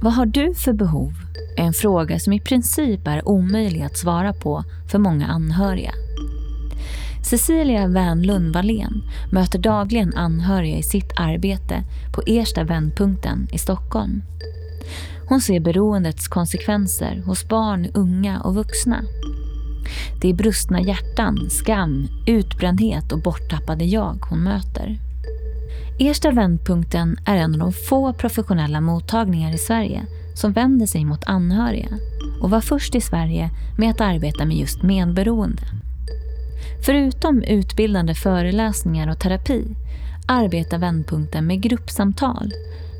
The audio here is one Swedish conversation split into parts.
Vad har du för behov? är en fråga som i princip är omöjlig att svara på för många anhöriga. Cecilia Wernlund Wallén möter dagligen anhöriga i sitt arbete på Ersta vändpunkten i Stockholm. Hon ser beroendets konsekvenser hos barn, unga och vuxna. Det är brustna hjärtan, skam, utbrändhet och borttappade jag hon möter. Ersta vändpunkten är en av de få professionella mottagningar i Sverige som vänder sig mot anhöriga och var först i Sverige med att arbeta med just medberoende. Förutom utbildande föreläsningar och terapi arbetar Vändpunkten med gruppsamtal,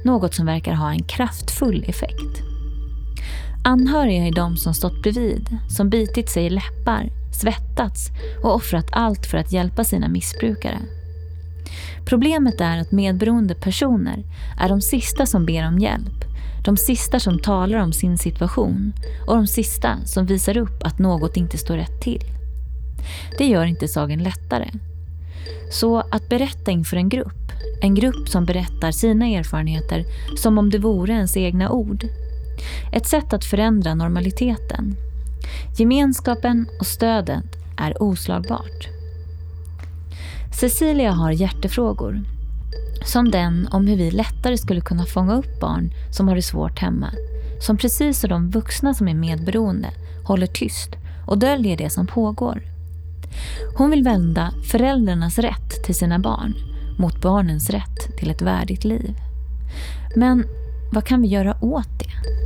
något som verkar ha en kraftfull effekt. Anhöriga är de som stått bredvid, som bitit sig i läppar, svettats och offrat allt för att hjälpa sina missbrukare. Problemet är att medberoende personer är de sista som ber om hjälp, de sista som talar om sin situation och de sista som visar upp att något inte står rätt till. Det gör inte saken lättare. Så att berätta inför en grupp, en grupp som berättar sina erfarenheter som om det vore ens egna ord. Ett sätt att förändra normaliteten. Gemenskapen och stödet är oslagbart. Cecilia har hjärtefrågor. Som den om hur vi lättare skulle kunna fånga upp barn som har det svårt hemma. Som precis som de vuxna som är medberoende håller tyst och döljer det som pågår. Hon vill vända föräldrarnas rätt till sina barn mot barnens rätt till ett värdigt liv. Men vad kan vi göra åt det?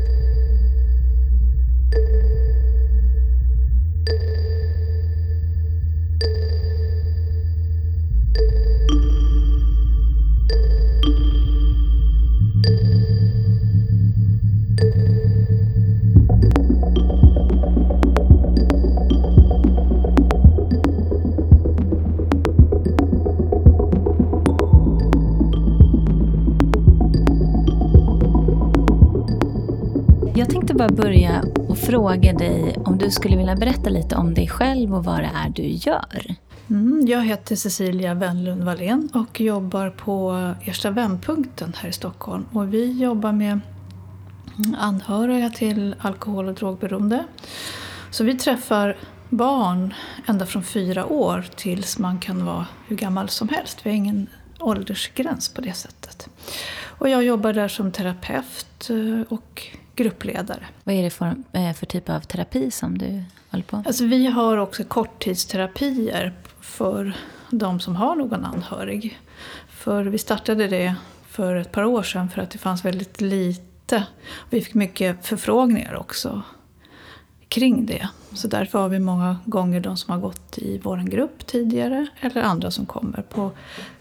Bara börja och fråga dig om du skulle vilja berätta lite om dig själv och vad det är du gör. Mm, jag heter Cecilia Wennlund Wallén och jobbar på Ersta vändpunkten här i Stockholm. Och vi jobbar med anhöriga till alkohol och drogberoende. Så vi träffar barn ända från fyra år tills man kan vara hur gammal som helst. Vi har ingen åldersgräns på det sättet. Och jag jobbar där som terapeut eh, och gruppledare. Vad är det för, eh, för typ av terapi som du håller på Alltså vi har också korttidsterapier för de som har någon anhörig. För vi startade det för ett par år sedan för att det fanns väldigt lite. Vi fick mycket förfrågningar också kring det. Så därför har vi många gånger de som har gått i vår grupp tidigare eller andra som kommer på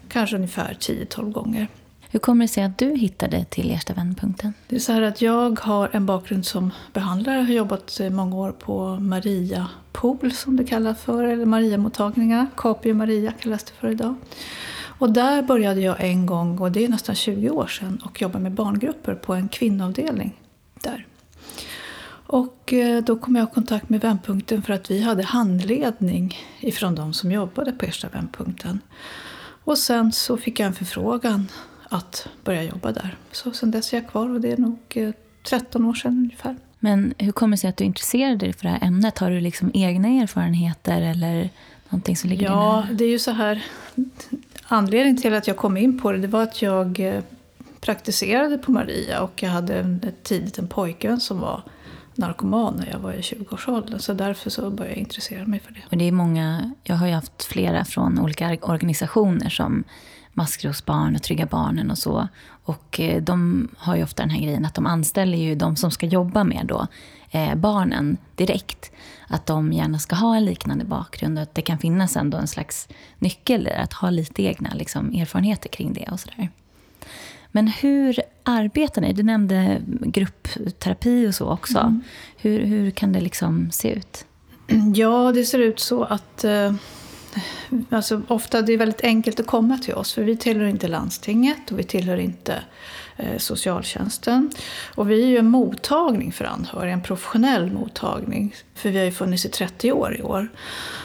kanske ungefär 10-12 gånger. Hur kommer det sig att du hittade till Ersta vändpunkten? Det är så här att jag har en bakgrund som behandlare. Jag har jobbat eh, många år på Maria Pool som det kallas för, eller Maria-mottagningar. Capio Maria kallas det för idag. Och där började jag en gång, och det är nästan 20 år sedan, och jobba med barngrupper på en kvinnoavdelning där. Och eh, då kom jag i kontakt med Vändpunkten för att vi hade handledning ifrån de som jobbade på Ersta Vändpunkten. Och sen så fick jag en förfrågan att börja jobba där. Så sen dess är jag kvar och det är nog 13 eh, år sedan ungefär. Men hur kommer det sig att du intresserade dig för det här ämnet? Har du liksom egna erfarenheter eller någonting som ligger Ja, det är ju så här. Anledningen till att jag kom in på det, det var att jag eh, praktiserade på Maria och jag hade tidigt en pojkvän som var narkoman när jag var i 20-årsåldern. Så därför så började jag intressera mig för det. Och det är många, jag har ju haft flera från olika organisationer som Maskrosbarn och Trygga Barnen och så. Och eh, de har ju ofta den här grejen att de anställer ju de som ska jobba med då, eh, barnen direkt. Att de gärna ska ha en liknande bakgrund och att det kan finnas ändå en slags nyckel där, att ha lite egna liksom, erfarenheter kring det och sådär. Men hur arbetar ni? Du nämnde gruppterapi och så också. Mm. Hur, hur kan det liksom se ut? Ja, det ser ut så att eh, Alltså, ofta det är väldigt enkelt att komma till oss för vi tillhör inte landstinget och vi tillhör inte eh, socialtjänsten. Och vi är ju en mottagning för anhöriga, en professionell mottagning. För vi har ju funnits i 30 år i år.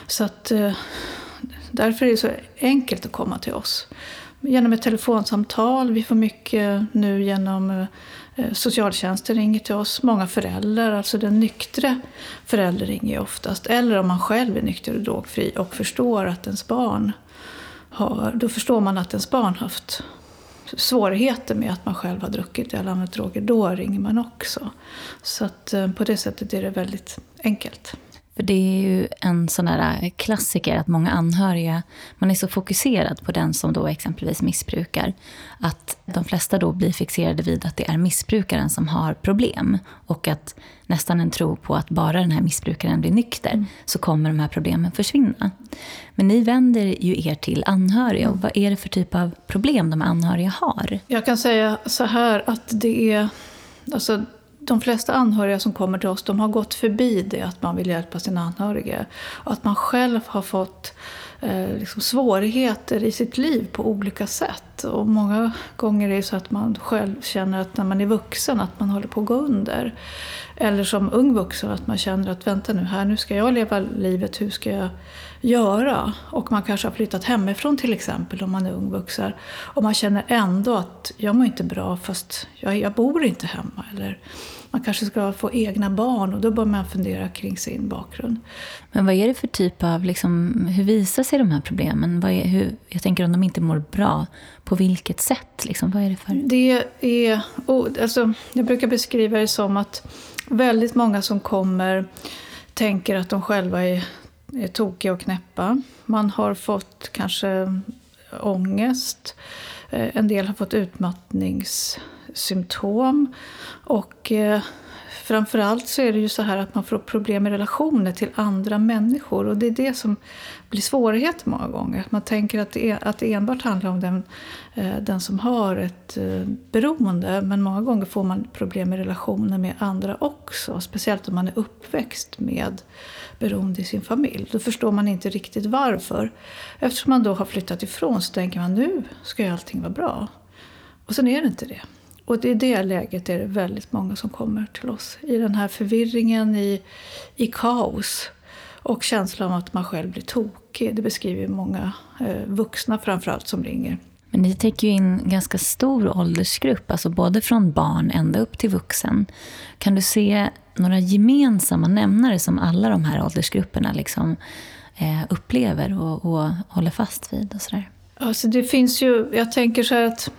Så att, eh, därför är det så enkelt att komma till oss genom ett telefonsamtal. Vi får mycket nu genom eh, socialtjänsten ringer till oss. Många föräldrar, alltså den nyktre föräldern ringer oftast. Eller om man själv är nykter och drogfri och förstår att ens barn har, då förstår man att ens barn haft svårigheter med att man själv har druckit eller använt droger, då ringer man också. Så att eh, på det sättet är det väldigt enkelt. För det är ju en sån där klassiker att många anhöriga, man är så fokuserad på den som då exempelvis missbrukar, att de flesta då blir fixerade vid att det är missbrukaren som har problem. Och att nästan en tro på att bara den här missbrukaren blir nykter mm. så kommer de här problemen försvinna. Men ni vänder ju er till anhöriga. Och vad är det för typ av problem de anhöriga har? Jag kan säga så här att det är... Alltså, de flesta anhöriga som kommer till oss de har gått förbi det att man vill hjälpa sina anhöriga. Och att man själv har fått eh, liksom svårigheter i sitt liv på olika sätt. Och många gånger är det så att man själv känner att när man är vuxen att man håller på att gå under. Eller som ung vuxen att man känner att vänta nu här, nu ska jag leva livet, hur ska jag göra? Och man kanske har flyttat hemifrån till exempel om man är ung vuxen. Och man känner ändå att jag mår inte bra fast jag, jag bor inte hemma. Eller man kanske ska få egna barn och då bör man fundera kring sin bakgrund. Men vad är det för typ av, liksom, hur visar sig de här problemen? Är, hur, jag tänker om de inte mår bra, på vilket sätt? Liksom, vad är det för? Det är, oh, alltså, jag brukar beskriva det som att väldigt många som kommer tänker att de själva är, är tokiga och knäppa. Man har fått kanske ångest. Eh, en del har fått symptom. Och eh, framförallt så är det ju så här att man får problem med relationer till andra människor. Och det är det som blir svårighet många gånger. Att man tänker att det, är, att det enbart handlar om den, eh, den som har ett eh, beroende. Men många gånger får man problem med relationer med andra också. Speciellt om man är uppväxt med beroende i sin familj. Då förstår man inte riktigt varför. Eftersom man då har flyttat ifrån så tänker man nu ska ju allting vara bra. Och sen är det inte det. Och i det läget är det väldigt många som kommer till oss. I den här förvirringen, i, i kaos. Och känslan av att man själv blir tokig. Det beskriver många eh, vuxna framförallt som ringer. Men ni täcker ju in ganska stor åldersgrupp, alltså både från barn ända upp till vuxen. Kan du se några gemensamma nämnare som alla de här åldersgrupperna liksom, eh, upplever och, och håller fast vid? Och så där? Alltså det finns ju, jag tänker så här att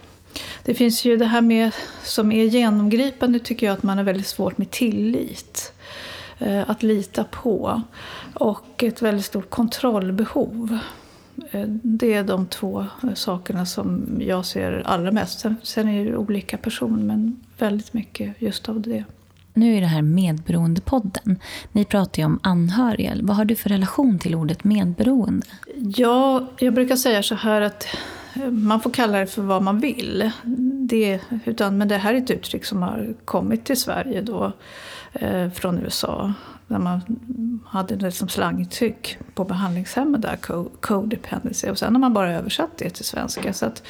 det finns ju det här med, som är genomgripande tycker jag, att man har väldigt svårt med tillit. Eh, att lita på. Och ett väldigt stort kontrollbehov. Eh, det är de två sakerna som jag ser allra mest. Sen, är det olika personer, men väldigt mycket just av det. Nu är det här Medberoendepodden. Ni pratar ju om anhöriga. Vad har du för relation till ordet medberoende? Ja, jag brukar säga så här att man får kalla det för vad man vill. Det, utan, men det här är ett uttryck som har kommit till Sverige då, eh, från USA. När man hade det som liksom slangtryck på behandlingshemmet där, codependency. Och sen har man bara översatt det till svenska. Så att,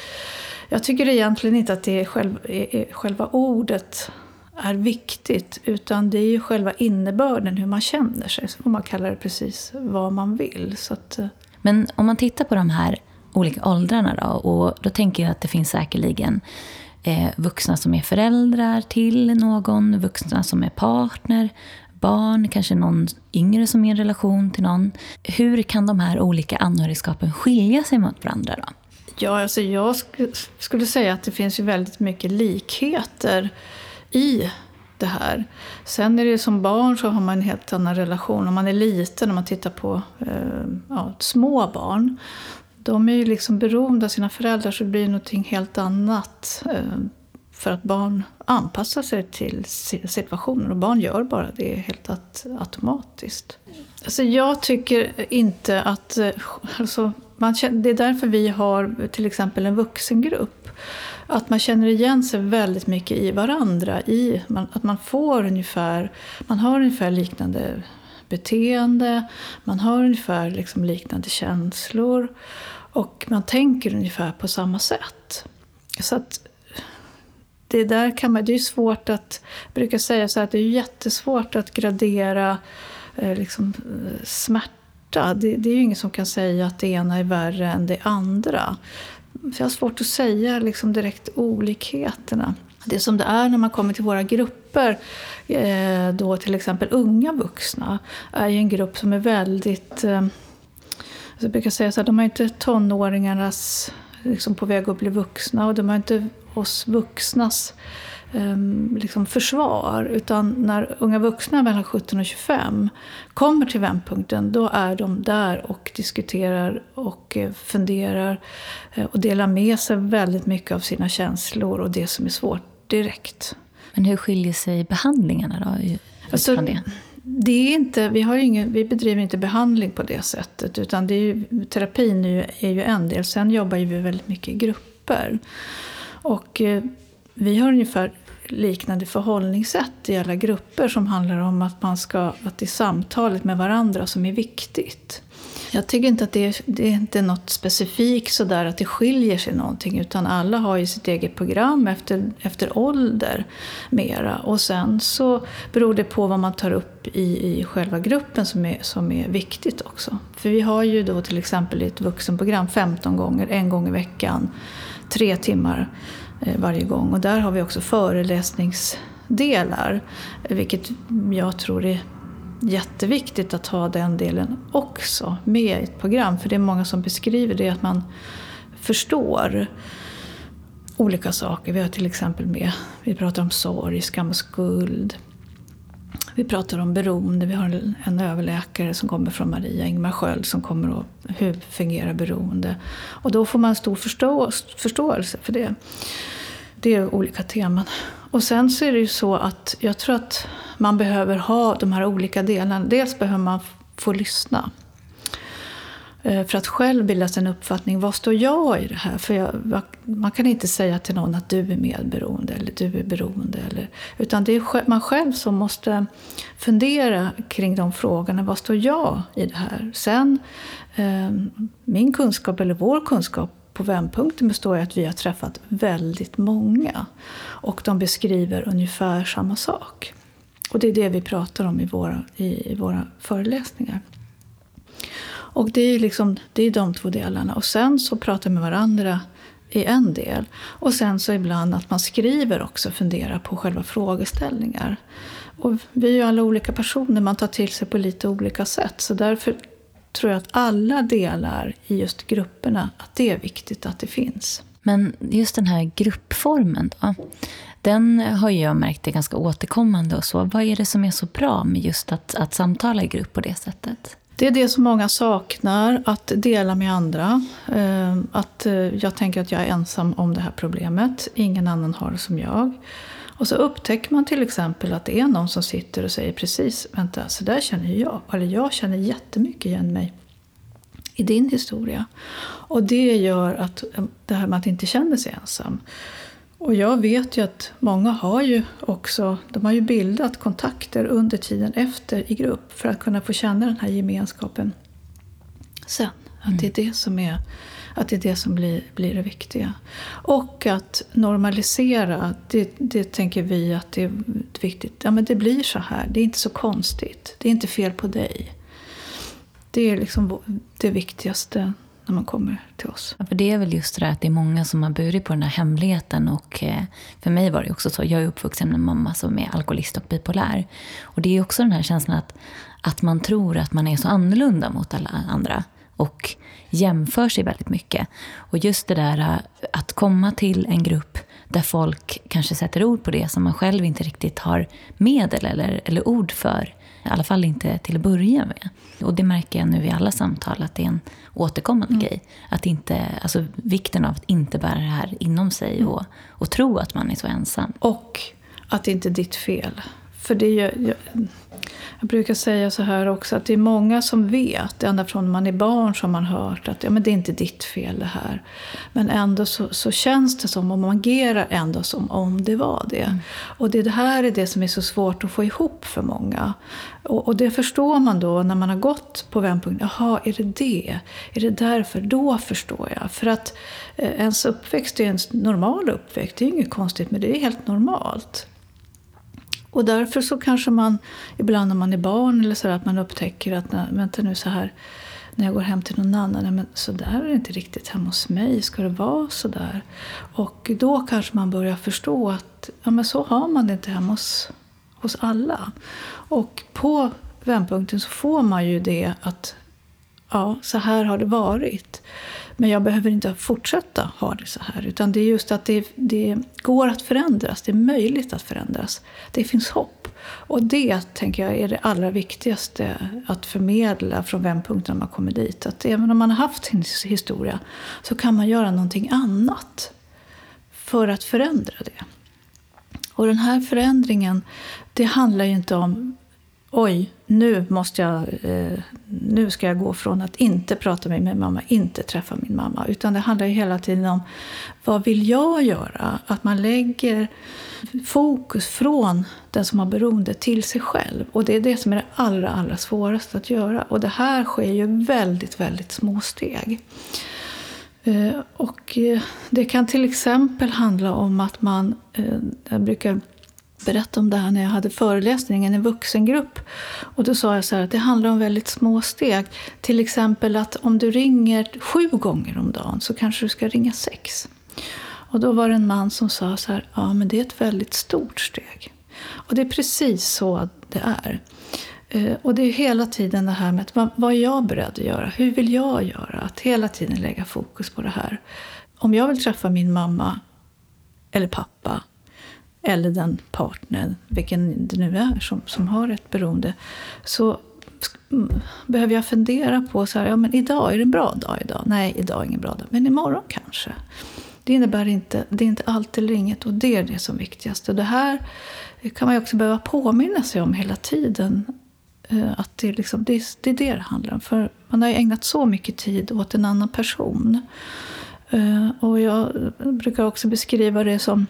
jag tycker egentligen inte att det är, själv, är själva ordet är viktigt. Utan det är ju själva innebörden, hur man känner sig. Så får man kalla det precis vad man vill. Så att, eh, Men om man tittar på de här olika åldrarna. Då, och då tänker jag att det finns säkerligen eh, vuxna som är föräldrar till någon, vuxna som är partner, barn, kanske någon yngre som är i en relation till någon. Hur kan de här olika anhörigskapen skilja sig mot varandra? då? Ja, alltså jag sk skulle säga att det finns ju väldigt mycket likheter i det här. Sen är det ju som barn så har man en helt annan relation. Om man är liten, om man tittar på eh, ja, små barn, de är ju liksom beroende av sina föräldrar så det blir någonting helt annat. Eh, för att barn anpassar sig till situationen och barn gör bara det helt automatiskt. Alltså jag tycker inte att... Eh, alltså man, det är därför vi har till exempel en vuxengrupp. Att man känner igen sig väldigt mycket i varandra. I, att man får ungefär, man har ungefär liknande beteende, man har ungefär liksom liknande känslor. Och man tänker ungefär på samma sätt. Så att det där kan man, det är svårt att, jag brukar säga så att det är jättesvårt att gradera eh, liksom, eh, smärta. Det, det, är ju ingen som kan säga att det ena är värre än det andra. Så jag har svårt att säga liksom direkt olikheterna. Det som det är när man kommer till våra grupper, eh, då till exempel unga vuxna, är ju en grupp som är väldigt... Eh, Eh, jag brukar säga så här, de har inte tonåringarnas liksom på väg att bli vuxna och de har inte oss vuxnas um, liksom försvar. Utan när unga vuxna mellan 17 och 25 kommer till vändpunkten, då är de där och diskuterar och eh, funderar eh, och delar med sig väldigt mycket av sina känslor och det som är svårt direkt. Men hur skiljer sig behandlingarna då? Alltså, det? är inte, vi, har ingen, vi bedriver inte behandling på det sättet. Utan det är ju, terapin är ju, är ju en del. Sen jobbar vi väldigt mycket i grupper. Och eh, vi har ungefär liknande förhållningssätt i alla grupper som handlar om att man ska, att det är samtalet med varandra som är viktigt. Jag tycker inte att det är, det är inte något specifikt sådär att det skiljer sig någonting utan alla har ju sitt eget program efter, efter ålder mera. Och sen så beror det på vad man tar upp i, i själva gruppen som är, som är viktigt också. För vi har ju då till exempel ett vuxenprogram 15 gånger, en gång i veckan, tre timmar eh, varje gång. Och där har vi också föreläsningsdelar, vilket jag tror är jätteviktigt att ha den delen också med i ett program. För det är många som beskriver det, att man förstår olika saker. Vi har till exempel med, vi pratar om sorg, skam och skuld. Vi pratar om beroende. Vi har en överläkare som kommer från Maria, Ingmar Sköld, som kommer och hur fungerar beroende. Och då får man stor förstå, förståelse för det. Det är olika teman. Och sen så är det ju så att jag tror att man behöver ha de här olika delarna. Dels behöver man få lyssna. Eh, för att själv bilda sig en uppfattning, vad står jag i det här? För jag, man kan inte säga till någon att du är medberoende eller du är beroende. Eller, utan det är man själv som måste fundera kring de frågorna. Vad står jag i det här? Sen, eh, min kunskap eller vår kunskap på vändpunkten består i att vi har träffat väldigt många. Och de beskriver ungefär samma sak. Och det är det vi pratar om i våra, i, i våra föreläsningar. Och det är, liksom, det är de två delarna. Och sen så pratar vi med varandra i en del. Och sen så ibland att man skriver också, funderar på själva frågeställningar. Och vi är ju alla olika personer, man tar till sig på lite olika sätt. Så därför tror jag att alla delar i just grupperna, att det är viktigt att det finns. Men just den här gruppformen då? Den har jag märkt är ganska återkommande. och så. Vad är det som är så bra med just att, att samtala i grupp på det sättet? Det är det som många saknar, att dela med andra. Eh, att eh, jag tänker att jag är ensam om det här problemet. Ingen annan har det som jag. Och så upptäcker man till exempel att det är någon som sitter och säger precis, vänta, så där känner jag. Eller jag känner jättemycket igen mig i din historia. Och det gör att eh, det här med att inte känna sig ensam. Och jag vet ju att många har ju också de har ju bildat kontakter under tiden efter i grupp för att kunna få känna den här gemenskapen sen. Att mm. det är det som är att det är det som blir, blir det viktiga. Och att normalisera, det, det tänker vi att det är viktigt. Ja, men det blir så här, det är inte så konstigt. Det är inte fel på dig. Det är liksom det viktigaste när man kommer till oss. Ja, för det är väl just det där att det är många som har burit på den här hemligheten. Och eh, för mig var det också så. Jag är uppvuxen med en mamma som är alkoholist och bipolär. Och det är också den här känslan att, att man tror att man är så annorlunda mot alla andra. Och jämför sig väldigt mycket. Och just det där eh, att komma till en grupp där folk kanske sätter ord på det som man själv inte riktigt har medel eller, eller ord för. I alla fall inte till att börja med. Och det märker jag nu i alla samtal att det är en återkommande mm. grej. Att inte, alltså vikten av att inte bära det här inom sig mm. och, och tro att man är så ensam. Och att det inte är ditt fel. För det är, jag brukar säga så här också att det är många som vet, ända från man är barn som man hört att ja, men det är inte ditt fel det här. Men ändå så, så känns det som, och man agerar ändå som om det var det. Mm. Och det, det här är det som är så svårt att få ihop för många. Och, och det förstår man då när man har gått på vändpunkt. Jaha, är det det? Är det därför? Då förstår jag. För att eh, ens uppväxt är en normal uppväxt. Det är inget konstigt med det, det är helt normalt. Och därför så kanske man ibland när man är barn eller så att man upptäcker att vänta nu så här när jag går hem till någon annan. Nej, men så där är det inte riktigt hemma hos mig. Ska det vara så där? Och då kanske man börjar förstå att ja, men så har man det inte hemma hos, hos alla. Och på vändpunkten så får man ju det att ja, så här har det varit. Men jag behöver inte fortsätta ha det så här. Utan det är just att det, det går att förändras. Det är möjligt att förändras. Det finns hopp. Och det tänker jag är det allra viktigaste att förmedla från vändpunkten när man kommer dit. Att även om man har haft sin historia så kan man göra någonting annat för att förändra det. Och den här förändringen, det handlar ju inte om oj, nu, måste jag, eh, nu ska jag gå från att inte prata med min mamma, inte träffa min mamma. Utan det handlar ju hela tiden om vad vill jag göra? Att man lägger fokus från den som har beroende till sig själv. Och det är det som är det allra, allra svåraste att göra. Och det här sker ju väldigt, väldigt små steg. Eh, och eh, det kan till exempel handla om att man, eh, jag brukar berätta om det här när jag hade föreläsningen i en vuxengrupp. Och då sa jag så här att det handlar om väldigt små steg. Till exempel att om du ringer sju gånger om dagen så kanske du ska ringa sex. Och då var det en man som sa så här, ja men det är ett väldigt stort steg. Och det är precis så det är. Eh, och det är hela tiden det här med att vad är jag beredd att göra? Hur vill jag göra? Att hela tiden lägga fokus på det här. Om jag vill träffa min mamma eller pappa eller den partner, vilken det nu är, som, som har ett beroende, så mm, behöver jag fundera på så här, ja men idag, är det en bra dag idag? Nej, idag är ingen bra dag, men imorgon kanske. Det innebär inte, det är inte allt eller inget och det är det som är viktigast. Och det här kan man ju också behöva påminna sig om hela tiden. Eh, att det, liksom, det, det är det det handlar om. För man har ju ägnat så mycket tid åt en annan person. Eh, och jag brukar också beskriva det som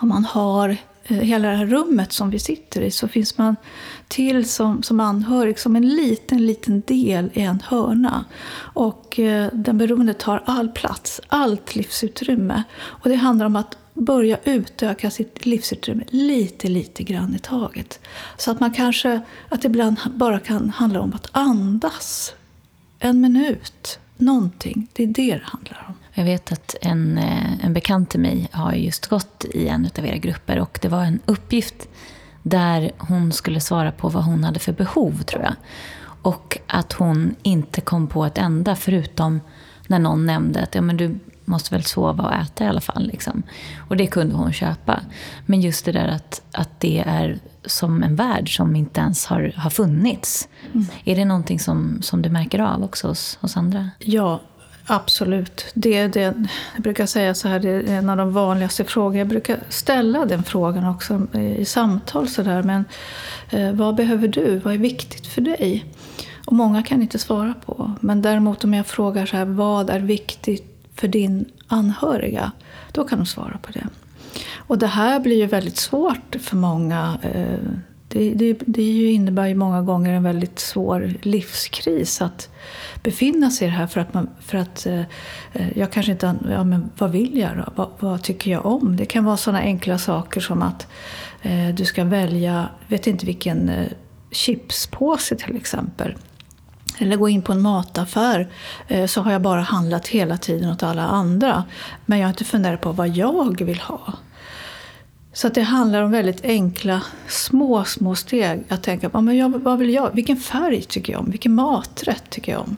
om man har eh, hela det här rummet som vi sitter i så finns man till som, som anhörig som en liten, liten del i en hörna. Och eh, den beroende tar all plats, allt livsutrymme. Och det handlar om att börja utöka sitt livsutrymme lite, lite grann i taget. Så att man kanske, att det ibland bara kan handla om att andas en minut, någonting. Det är det det handlar om. Jag vet att en, eh, en bekant till mig har just gått i en av era grupper och det var en uppgift där hon skulle svara på vad hon hade för behov, tror jag. Och att hon inte kom på ett enda, förutom när någon nämnde att ja, men du måste väl sova och äta i alla fall. Liksom. Och det kunde hon köpa. Men just det där att, att det är som en värld som inte ens har, har funnits. Mm. Är det någonting som, som du märker av också hos, hos andra? Ja, Absolut. Det, det, jag brukar säga så här, det är en av de vanligaste frågorna. Jag brukar ställa den frågan också i samtal. Så där, men eh, vad behöver du? Vad är viktigt för dig? Och många kan inte svara på. Men däremot om jag frågar så här, vad är viktigt för din anhöriga? Då kan de svara på det. Och det här blir ju väldigt svårt för många. Eh, det, det, det innebär ju många gånger en väldigt svår livskris att befinna sig i det här för att, man, för att eh, eh jag kanske inte... Ja, men vad vill jag då? Vad, vad tycker jag om? Det kan vara sådana enkla saker som att eh, du ska välja, vet inte vilken eh, chipspåse till exempel. Eller gå in på en mataffär eh, så har jag bara handlat hela tiden åt alla andra. Men jag har inte funderat på vad jag vill ha. Så att det handlar om väldigt enkla, små, små steg. Att tänka på men jag, vad vill jag? Vilken färg tycker jag om? Vilken maträtt tycker jag om?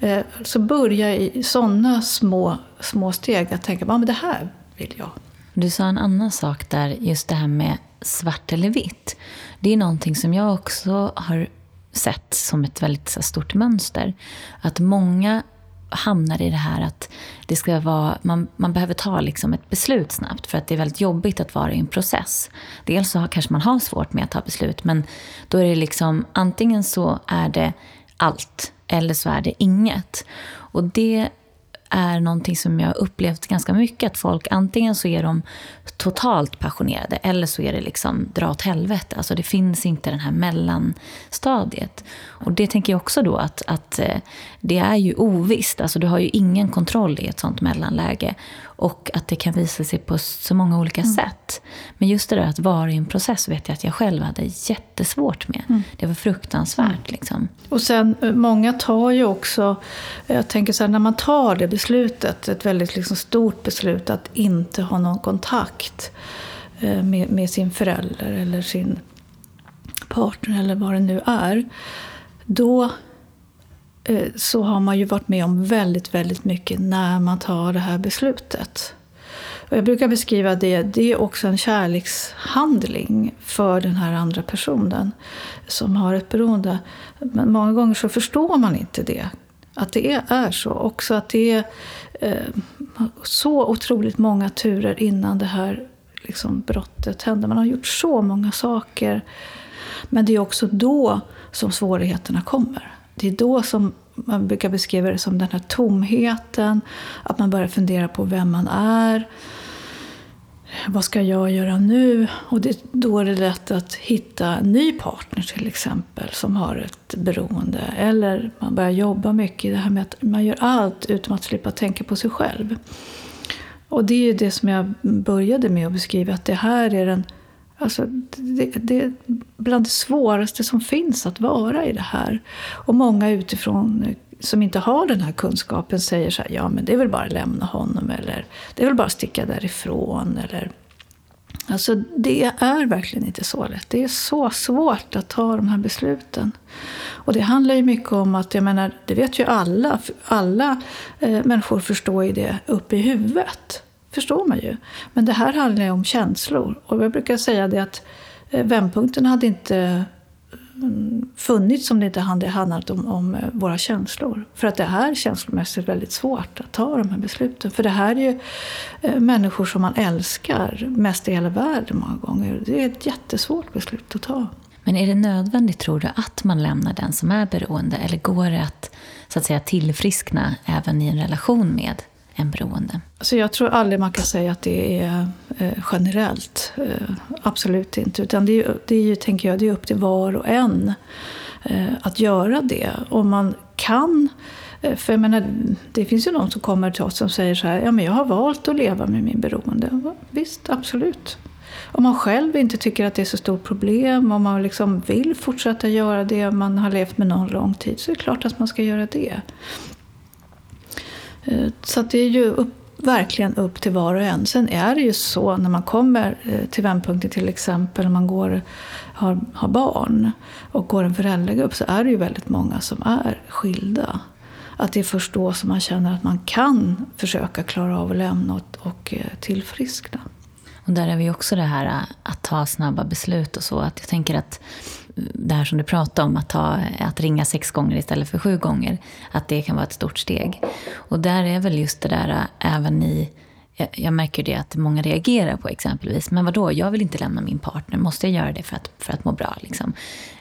Eh, så börja i sådana små, små steg. Att tänka på men det här vill jag. Du sa en annan sak där, just det här med svart eller vitt. Det är någonting som jag också har sett som ett väldigt stort mönster. Att många hamnar i det här att det ska vara, man, man behöver ta liksom ett beslut snabbt för att det är väldigt jobbigt att vara i en process. Dels så kanske man har svårt med att ta beslut men då är det liksom antingen så är det allt eller så är det inget. Och det är någonting som jag upplevt ganska mycket. Att folk antingen så är de totalt passionerade eller så är det liksom dra åt helvete. Alltså det finns inte det här mellanstadiet. Och det tänker jag också då att, att eh, det är ju ovisst. Alltså du har ju ingen kontroll i ett sånt mellanläge. Och att det kan visa sig på så många olika mm. sätt. Men just det där att vara i en process vet jag att jag själv hade jättesvårt med. Mm. Det var fruktansvärt. Mm. Liksom. Och sen, eh, många tar ju också, jag tänker så här, när man tar det beslutet, ett väldigt liksom stort beslut att inte ha någon kontakt eh, med, med sin förälder eller sin partner eller vad det nu är. Då eh, så har man ju varit med om väldigt, väldigt mycket när man tar det här beslutet. Och jag brukar beskriva det, det är också en kärlekshandling för den här andra personen som har ett beroende. Men många gånger så förstår man inte det, att det är så. Också att det är eh, så otroligt många turer innan det här liksom, brottet händer. Man har gjort så många saker. Men det är också då som svårigheterna kommer. Det är då som man brukar beskriva det som den här tomheten, att man börjar fundera på vem man är. Vad ska jag göra nu? Och det, då är det lätt att hitta en ny partner till exempel som har ett beroende. Eller man börjar jobba mycket i det här med att man gör allt utom att slippa tänka på sig själv. Och det är ju det som jag började med att beskriva, att det här är den Alltså, det, det är bland det svåraste som finns att vara i det här. Och många utifrån eh, som inte har den här kunskapen säger så här, ja men det är väl bara att lämna honom eller det är väl bara att sticka därifrån. Eller, alltså det är verkligen inte så lätt. Det är så svårt att ta de här besluten. Och det handlar ju mycket om att, jag menar, det vet ju alla, alla eh, människor förstår ju det uppe i huvudet förstår man ju. Men det här handlar ju om känslor. Och jag brukar säga det att eh, vändpunkten hade inte mm, funnits om det inte hade handlat om, om eh, våra känslor. För att det är känslomässigt väldigt svårt att ta de här besluten. För det här är ju eh, människor som man älskar mest i hela världen många gånger. Det är ett jättesvårt beslut att ta. Men är det nödvändigt, tror du, att man lämnar den som är beroende? Eller går det att, så att säga, tillfriskna även i en relation med än beroende? Så jag tror aldrig man kan säga att det är eh, generellt. Eh, absolut inte. Utan det är, det är ju, tänker jag, det är upp till var och en eh, att göra det. Om man kan eh, för jag menar, det finns ju någon som kommer till oss som säger så här, ja men jag har valt att leva med min beroende. Visst, absolut. Om man själv inte tycker att det är så stort problem, om man liksom vill fortsätta göra det, om man har levt med någon lång tid, så är det klart att man ska göra det. Eh, så det är ju upp, verkligen upp till var och en. Sen är det ju så när man kommer eh, till vändpunkten till exempel, om man går, har, har barn och går en föräldragrupp så är det ju väldigt många som är skilda. Att det är först då som man känner att man kan försöka klara av att lämna och, och eh, tillfriskna. Och där är vi också det här att ta snabba beslut och så. Att jag tänker att det här som du pratade om, att, ta, att ringa sex gånger istället för sju gånger, att det kan vara ett stort steg. Och där är väl just det där även i jag, märker det att många reagerar på exempelvis, men vadå, jag vill inte lämna min partner, måste jag göra det för att, för att må bra? Liksom?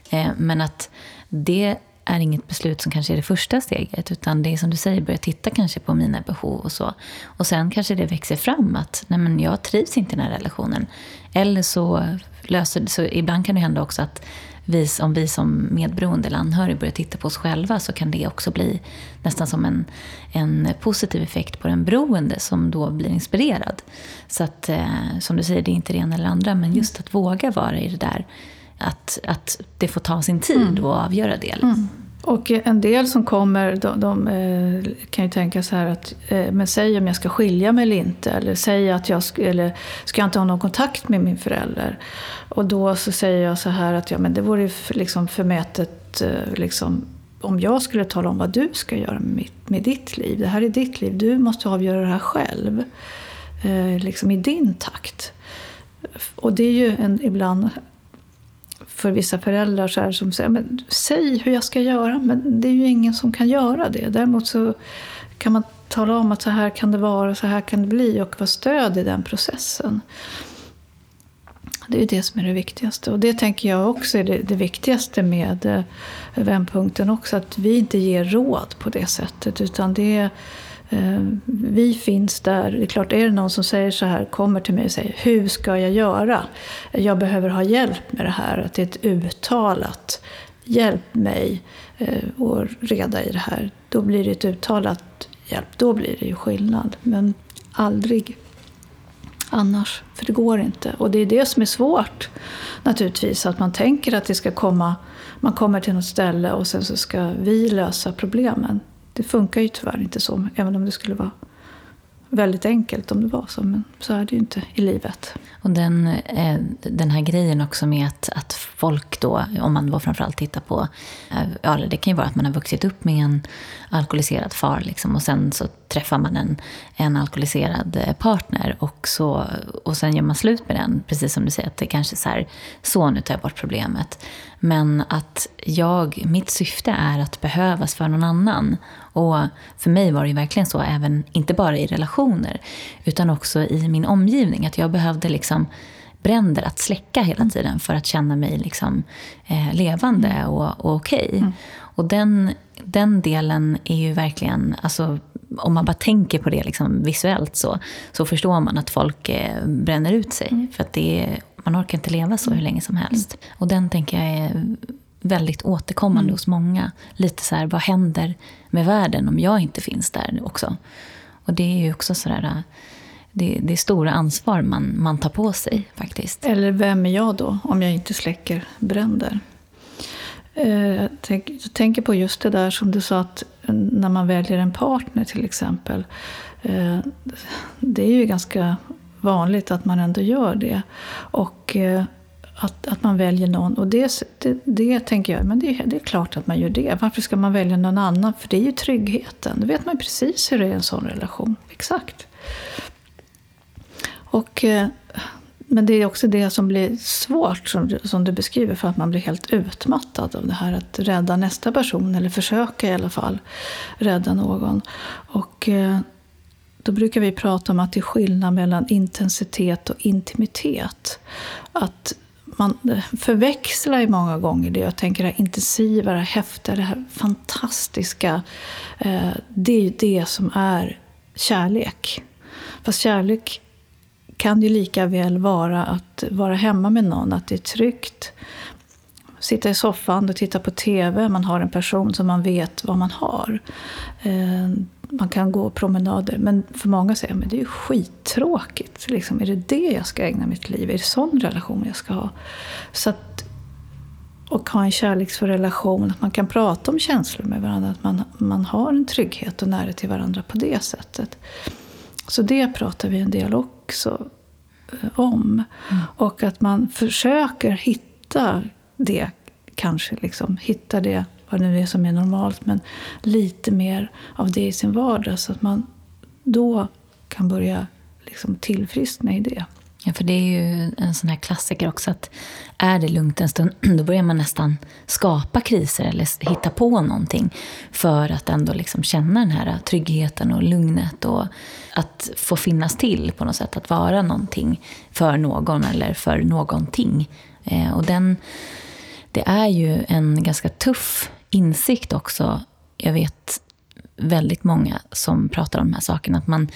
Eh, men att det är inget beslut som kanske är det första steget. Utan det är som du säger, börja titta kanske på mina behov och så. Och sen kanske det växer fram att nej men jag trivs inte i den här relationen. Eller så löser så ibland kan det hända också att vi, om vi som medberoende eller anhörig börjar titta på oss själva så kan det också bli nästan som en, en positiv effekt på den beroende som då blir inspirerad. Så att, eh, som du säger, det är inte det ena eller andra, men just att våga vara i det där att, att det får ta sin tid mm. att avgöra det. Liksom. Mm. Och en del som kommer, de, de eh, kan ju tänka så här att, eh, men säg om jag ska skilja mig eller inte. Eller säg att jag eller, ska jag inte ha någon kontakt med min förälder. Och då så säger jag så här att ja, men det vore liksom förmätet eh, liksom, om jag skulle tala om vad du ska göra med, mitt, med ditt liv. Det här är ditt liv, du måste avgöra det här själv. Eh, liksom i din takt. Och det är ju en, ibland för vissa föräldrar så här, som säger men säg hur jag ska göra. Men det är ju ingen som kan göra det. Däremot så kan man tala om att så här kan det vara, så här kan det bli och vara stöd i den processen. Det är det som är det viktigaste. Och det tänker jag också är det, det viktigaste med eh, vändpunkten också. Att vi inte ger råd på det sättet. Utan det är Eh, vi finns där. Det är klart, är det någon som säger så här, kommer till mig och säger hur ska jag göra? Jag behöver ha hjälp med det här. Att det är ett uttalat hjälp mig eh, och reda i det här. Då blir det ett uttalat hjälp. Då blir det ju skillnad. Men aldrig annars. För det går inte. Och det är det som är svårt naturligtvis. Att man tänker att det ska komma, man kommer till något ställe och sen så ska vi lösa problemen. Det funkar ju tyvärr inte så, även om det skulle vara väldigt enkelt om det var så, men så är det ju inte i livet. Och den, eh, den här grejen också med att, att folk då, om man då framförallt tittar på, eh, ja, det kan ju vara att man har vuxit upp med en alkoholiserad far liksom, och sen så träffar man en, en alkoholiserad eh, partner och, så, och sen gör man slut med den, precis som du säger, att det kanske är så här, så nu tar jag bort problemet. Men att jag, mitt syfte är att behövas för någon annan. Och för mig var det ju verkligen så, även, inte bara i relationer, utan också i min omgivning. Att jag behövde liksom bränder att släcka hela tiden för att känna mig liksom, eh, levande mm. och, och okej. Okay. Mm. Och den, den delen är ju verkligen, alltså, om man bara tänker på det liksom visuellt så, så förstår man att folk eh, bränner ut sig. Mm. För att det är, man orkar inte leva så hur länge som helst. Mm. Och den tänker jag är väldigt återkommande mm. hos många. Lite så här, vad händer med världen om jag inte finns där också? Och det är ju också sådär, det, det är stora ansvar man, man tar på sig faktiskt. Eller vem är jag då, om jag inte släcker bränder? Eh, jag tänker på just det där som du sa, att när man väljer en partner till exempel. Eh, det är ju ganska vanligt att man ändå gör det. Och eh, att, att man väljer någon. Och det, det, det tänker jag, men det, det, är klart att man gör det. Varför ska man välja någon annan? För det är ju tryggheten. Då vet man precis hur det är i en sån relation. Exakt. Och, men det är också det som blir svårt, som, som du beskriver, för att man blir helt utmattad av det här att rädda nästa person, eller försöka i alla fall rädda någon. Och eh, då brukar vi prata om att det är skillnad mellan intensitet och intimitet. Att man eh, förväxlar ju många gånger det. Jag tänker det här intensiva, det här häftiga, det här fantastiska. Eh, det är ju det som är kärlek. Fast kärlek kan ju lika väl vara att vara hemma med någon, att det är tryggt. Sitta i soffan och titta på TV, man har en person som man vet vad man har. Eh, man kan gå promenader. Men för många säger att det är ju skittråkigt. Liksom, är det det jag ska ägna mitt liv? Är det sån relation jag ska ha? Så att, och ha en kärleksfull relation, att man kan prata om känslor med varandra. Att man, man har en trygghet och närhet till varandra på det sättet. Så det pratar vi en del också eh, om. Mm. Och att man försöker hitta det, kanske. Liksom, hitta det vad det nu är som är normalt, men lite mer av det i sin vardag så att man då kan börja liksom tillfriskna i det. Ja, för det är ju en sån här klassiker också att är det lugnt en stund, då börjar man nästan skapa kriser eller hitta på någonting för att ändå liksom känna den här tryggheten och lugnet och att få finnas till på något sätt, att vara någonting för någon eller för någonting. Eh, och den, det är ju en ganska tuff insikt också. Jag vet väldigt många som pratar om de här sakerna. Att man,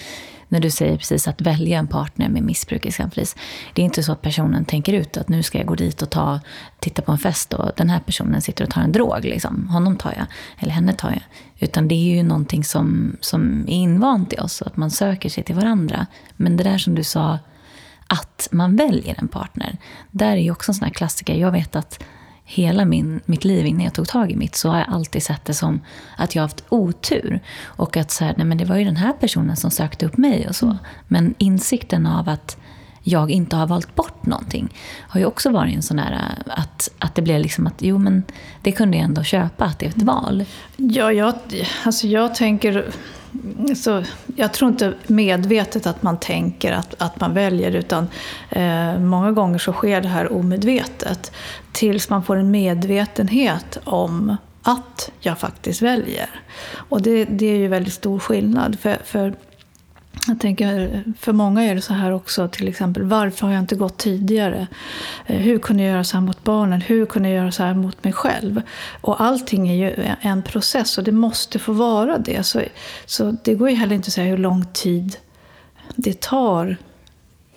när du säger precis att välja en partner med missbruk exempelvis. Det är inte så att personen tänker ut att nu ska jag gå dit och ta, titta på en fest och den här personen sitter och tar en drog. Liksom. Honom tar jag, eller henne tar jag. Utan det är ju någonting som, som är invant i oss, att man söker sig till varandra. Men det där som du sa, att man väljer en partner. Där är ju också en sån här klassiker. Jag vet att hela min, mitt liv innan jag tog tag i mitt så har jag alltid sett det som att jag har haft otur. Och att så här, nej men det var ju den här personen som sökte upp mig och så. Mm. Men insikten av att jag inte har valt bort någonting har ju också varit en sån där att, att det blev liksom att jo men det kunde jag ändå köpa, att det är ett val. Ja, jag, alltså jag tänker så jag tror inte medvetet att man tänker att, att man väljer utan eh, många gånger så sker det här omedvetet. Tills man får en medvetenhet om att jag faktiskt väljer. Och det, det är ju väldigt stor skillnad. För, för jag tänker, för många är det så här också, till exempel, varför har jag inte gått tidigare? Eh, hur kunde jag göra så här mot barnen? Hur kunde jag göra så här mot mig själv? Och allting är ju en process och det måste få vara det. Så, så det går ju heller inte att säga hur lång tid det tar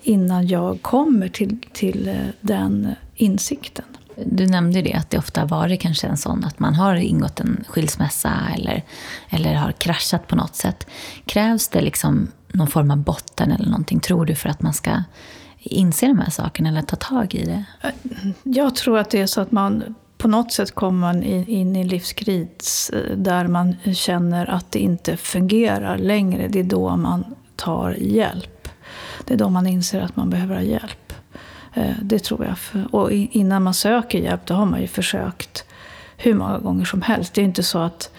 innan jag kommer till, till eh, den insikten. Du nämnde det, att det ofta har varit kanske en sån att man har ingått en skilsmässa eller, eller har kraschat på något sätt. Krävs det liksom någon form av botten eller någonting, tror du, för att man ska inse de här sakerna eller ta tag i det? Jag tror att det är så att man på något sätt kommer man in i en livskris eh, där man känner att det inte fungerar längre. Det är då man tar hjälp. Det är då man inser att man behöver ha hjälp. Eh, det tror jag. Och innan man söker hjälp, då har man ju försökt hur många gånger som helst. Det är inte så att...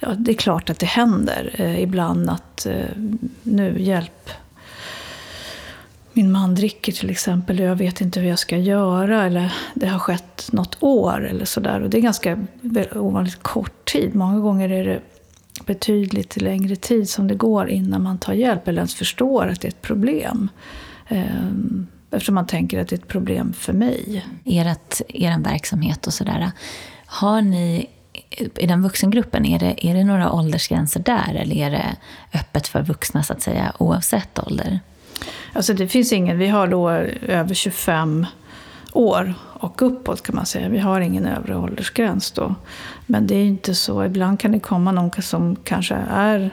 Ja, det är klart att det händer eh, ibland att eh, nu, hjälp, min man dricker till exempel och jag vet inte hur jag ska göra. Eller det har skett något år eller sådär. Och det är ganska ovanligt kort tid. Många gånger är det betydligt längre tid som det går innan man tar hjälp eller ens förstår att det är ett problem. Eh, eftersom man tänker att det är ett problem för mig. Ert, er verksamhet och sådär. Har ni i den vuxengruppen, är det, är det några åldersgränser där eller är det öppet för vuxna så att säga oavsett ålder? Alltså det finns ingen, vi har då över 25 år och uppåt kan man säga. Vi har ingen övre åldersgräns då. Men det är inte så, ibland kan det komma någon som kanske är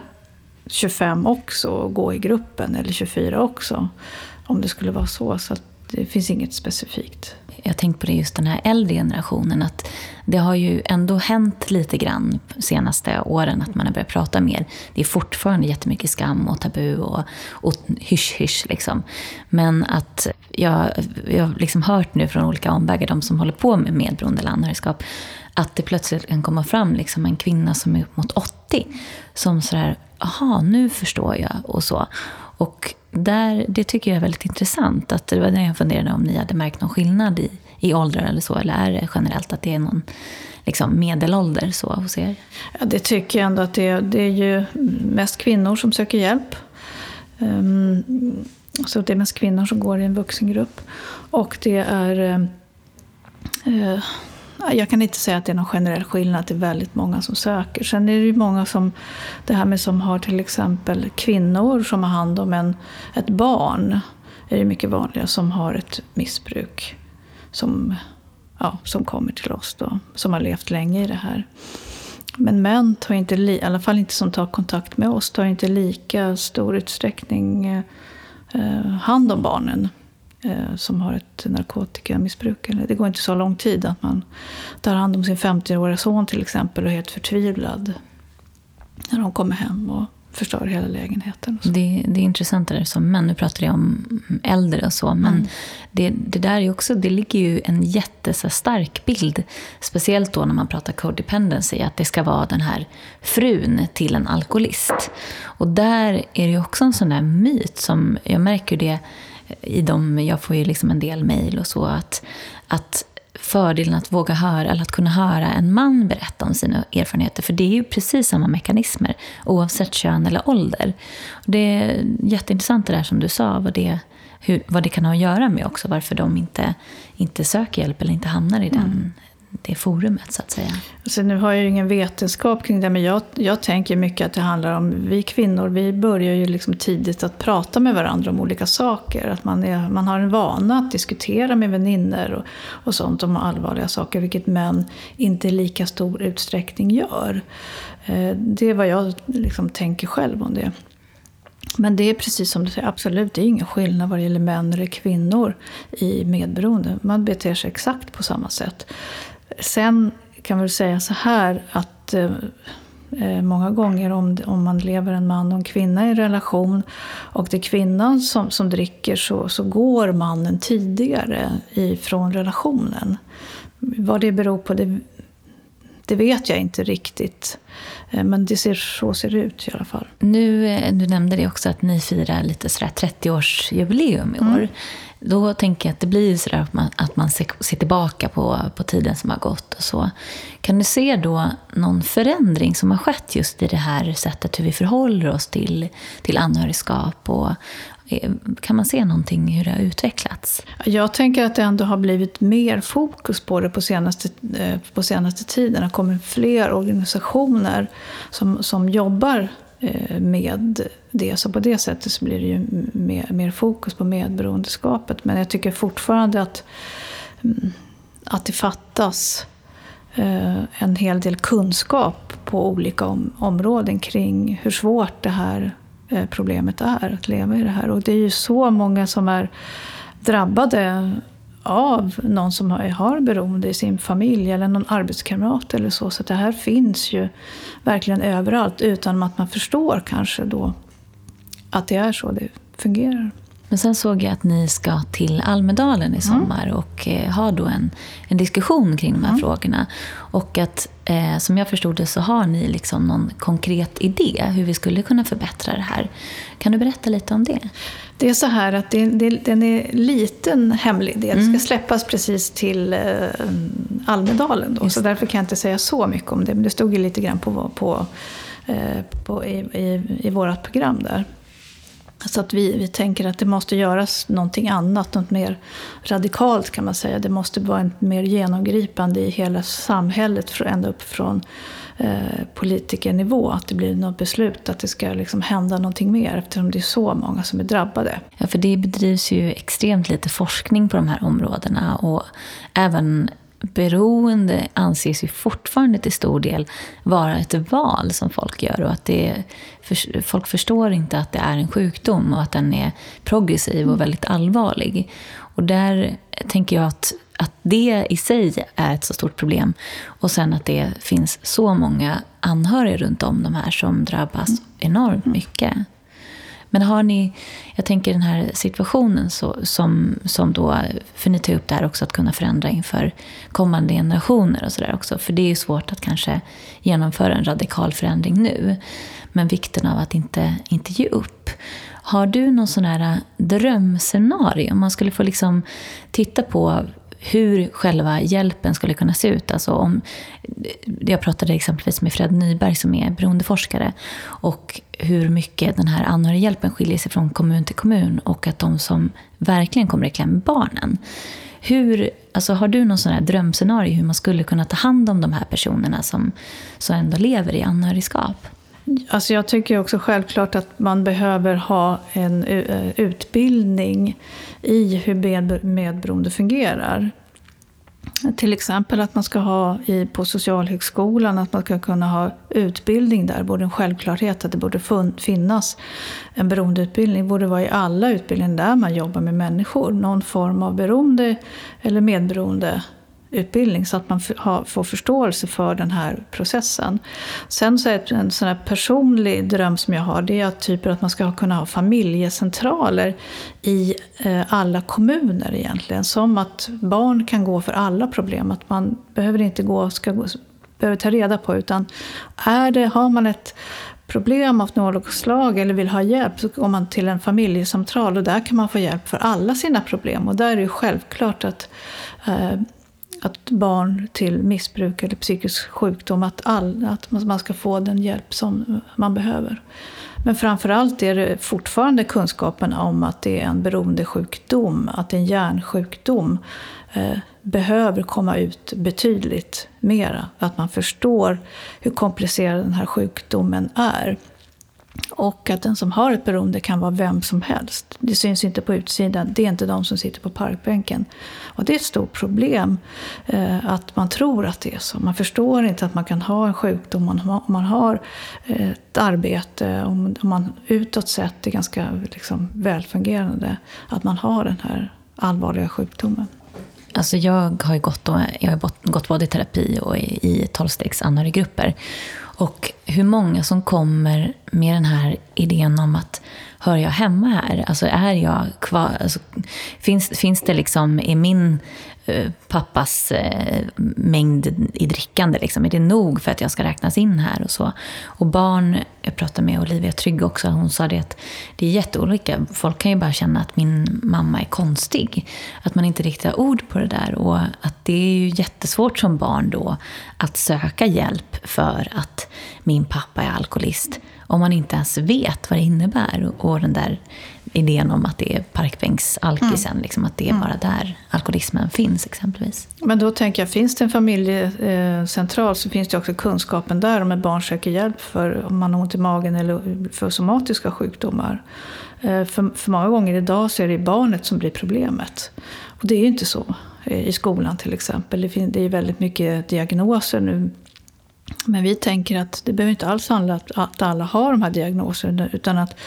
25 också och gå i gruppen, eller 24 också. Om det skulle vara så. Så det finns inget specifikt jag tänkt på det just den här äldre generationen, att det har ju ändå hänt lite grann de senaste åren att man har börjat prata mer. Det är fortfarande jättemycket skam och tabu och, och hysch-hysch. Liksom. Men att jag, jag har liksom hört nu från olika omvägar, de som håller på med medberoende eller anhörigskap, att det plötsligt kan komma fram liksom en kvinna som är upp mot 80 som sådär, aha, nu förstår jag och så. Och där, det tycker jag är väldigt intressant. Att det var det jag funderade om ni hade märkt någon skillnad i, i åldrar eller så. Eller är det generellt att det är någon liksom, medelålder så hos er? Ja, det tycker jag ändå att det är. Det är ju mest kvinnor som söker hjälp. Um, så det är mest kvinnor som går i en vuxengrupp. Och det är... Uh, jag kan inte säga att det är någon generell skillnad, att det är väldigt många som söker. Sen är det ju många som, det här med som har till exempel kvinnor som har hand om en, ett barn, är det mycket vanligare, som har ett missbruk. Som, ja, som kommer till oss då, som har levt länge i det här. Men män, tar inte, i alla fall inte som tar kontakt med oss, tar inte lika stor utsträckning eh, hand om barnen som har ett narkotikamissbruk. Det går inte så lång tid att man tar hand om sin 50-åriga son till exempel och är helt förtvivlad när de kommer hem och förstör hela lägenheten. Det, det är intressant det som män, nu pratar jag om äldre och så, men mm. det, det där är också, det ligger ju en jättestark bild, speciellt då när man pratar codependency, att det ska vara den här frun till en alkoholist. Och där är det ju också en sån där myt som, jag märker det i dem, jag får ju liksom en del mejl och så, att, att fördelen att våga höra, eller att kunna höra en man berätta om sina erfarenheter. För det är ju precis samma mekanismer, oavsett kön eller ålder. Och det är jätteintressant det där som du sa, vad det, hur, vad det kan ha att göra med också, varför de inte, inte söker hjälp eller inte hamnar i den, mm det forumet så att säga? Alltså, nu har jag ju ingen vetenskap kring det, men jag, jag tänker mycket att det handlar om, vi kvinnor, vi börjar ju liksom tidigt att prata med varandra om olika saker. Att man, är, man har en vana att diskutera med vänner och, och sånt om allvarliga saker, vilket män inte i lika stor utsträckning gör. Eh, det är vad jag liksom tänker själv om det. Men det är precis som du säger, absolut, det är ingen skillnad vad det gäller män eller kvinnor i medberoende. Man beter sig exakt på samma sätt. Sen kan vi säga så här att eh, eh, många gånger om, om man lever en man och en kvinna i en relation och det är kvinnan som, som dricker så, så går mannen tidigare ifrån relationen. Vad det beror på det, det vet jag inte riktigt. Eh, men det ser, så ser det ut i alla fall. Nu, eh, du nämnde det också att ni firar lite 30-årsjubileum i år. Mm. Då tänker jag att det blir sådär att man, att man ser, ser, tillbaka på, på tiden som har gått och så. Kan du se då någon förändring som har skett just i det här sättet hur vi förhåller oss till, till anhörigskap och, eh, kan man se någonting hur det har utvecklats? Jag tänker att det ändå har blivit mer fokus på det på senaste, eh, på senaste tiden. Det har kommit fler organisationer som, som jobbar Eh, med det. Så på det sättet så blir det ju mer, mer fokus på medberoendeskapet. Men jag tycker fortfarande att, mm, att det fattas eh, en hel del kunskap på olika om, områden kring hur svårt det här eh, problemet är att leva i det här. Och det är ju så många som är drabbade av någon som har beroende i sin familj eller någon arbetskamrat eller så. Så det här finns ju verkligen överallt utan att man förstår kanske då att det är så det fungerar. Men sen såg jag att ni ska till Almedalen i sommar mm. och eh, ha då en, en diskussion kring de här mm. frågorna. Och att eh, som jag förstod det så har ni liksom någon konkret idé hur vi skulle kunna förbättra det här. Kan du berätta lite om det? Det är så här att det, det, den är liten hemlig del. Mm. Ska släppas precis till eh, Almedalen då, så därför kan jag inte säga så mycket om det. Men det stod ju lite grann på, på, eh, på i, i, i vårt program där. Så att vi, vi tänker att det måste göras någonting annat, något mer radikalt kan man säga. Det måste vara en mer genomgripande i hela samhället, ända upp från eh, politikernivå. Att det blir något beslut, att det ska liksom hända någonting mer eftersom det är så många som är drabbade. Ja, för det bedrivs ju extremt lite forskning på de här områdena. Och även beroende anses ju fortfarande till stor del vara ett val som folk gör. Och att det, för, folk förstår inte att det är en sjukdom och att den är progressiv och väldigt allvarlig. Och där tänker jag att, att det i sig är ett så stort problem. Och sen att det finns så många anhöriga runt om de här som drabbas enormt mycket. Men har ni, jag tänker den här situationen så, som, som då, för ni tar upp det här också att kunna förändra inför kommande generationer och sådär också. För det är ju svårt att kanske genomföra en radikal förändring nu. Men vikten av att inte, inte ge upp. Har du någon sån här drömscenario? Om man skulle få liksom titta på hur själva hjälpen skulle kunna se ut. Alltså om, jag pratade exempelvis med Fred Nyberg som är beroendeforskare och hur mycket den här anhörighjälpen skiljer sig från kommun till kommun och att de som verkligen kommer i kläm är barnen. Hur, alltså har du någon sån här drömscenario hur man skulle kunna ta hand om de här personerna som, som ändå lever i anhörigskap? Alltså jag tycker också självklart att man behöver ha en eh, utbildning i hur medberoende fungerar. Till exempel att man ska ha i, på Socialhögskolan, att man ska kunna ha utbildning där. Borde en självklarhet att det borde finnas en beroendeutbildning. Det borde vara i alla utbildningar där man jobbar med människor. Någon form av beroende eller medberoende utbildning så att man får förståelse för den här processen. Sen så är en sån här personlig dröm som jag har det är att, typ att man ska kunna ha familjecentraler i eh, alla kommuner egentligen. Som att barn kan gå för alla problem. Att man behöver inte gå, ska gå, behöver ta reda på utan är det, har man ett problem av något slag eller vill ha hjälp så går man till en familjecentral och där kan man få hjälp för alla sina problem. Och där är det självklart att eh, att barn till missbruk eller psykisk sjukdom, att, all, att man ska få den hjälp som man behöver. Men framförallt är det fortfarande kunskapen om att det är en beroendesjukdom, att en hjärnsjukdom, eh, behöver komma ut betydligt mera. Att man förstår hur komplicerad den här sjukdomen är. Och att den som har ett beroende kan vara vem som helst. Det syns inte på utsidan. Det är inte de som sitter på parkbänken. Och det är ett stort problem eh, att man tror att det är så. Man förstår inte att man kan ha en sjukdom om man har eh, ett arbete, om man utåt sett är ganska liksom, välfungerande. Att man har den här allvarliga sjukdomen. Alltså jag har gått, jag har gått både i terapi och i, i tolvstegs anhöriggrupper. Och hur många som kommer med den här idén om att hör jag hemma här? Alltså är jag kvar? Alltså, finns, finns det liksom i min Eh, pappas eh, mängd i drickande. Liksom. Är det nog för att jag ska räknas in här? Och så. Och barn, jag pratade med Olivia Trygg också, hon sa det att det är jätteolika. Folk kan ju bara känna att min mamma är konstig. Att man inte riktigt har ord på det där. Och att det är ju jättesvårt som barn då att söka hjälp för att min pappa är alkoholist. Om man inte ens vet vad det innebär. Och den där idén om att det är parkbänksalkisen, mm. liksom, att det är mm. bara där alkoholismen finns exempelvis. Men då tänker jag, finns det en familjecentral så finns det också kunskapen där om ett barn söker hjälp för om man har ont i magen eller för somatiska sjukdomar. Eh, för, för många gånger idag så är det barnet som blir problemet. Och det är ju inte så. i skolan till exempel. Det är väldigt mycket diagnoser nu. Men vi tänker att det behöver inte alls handla om att alla har de här diagnoserna. Utan att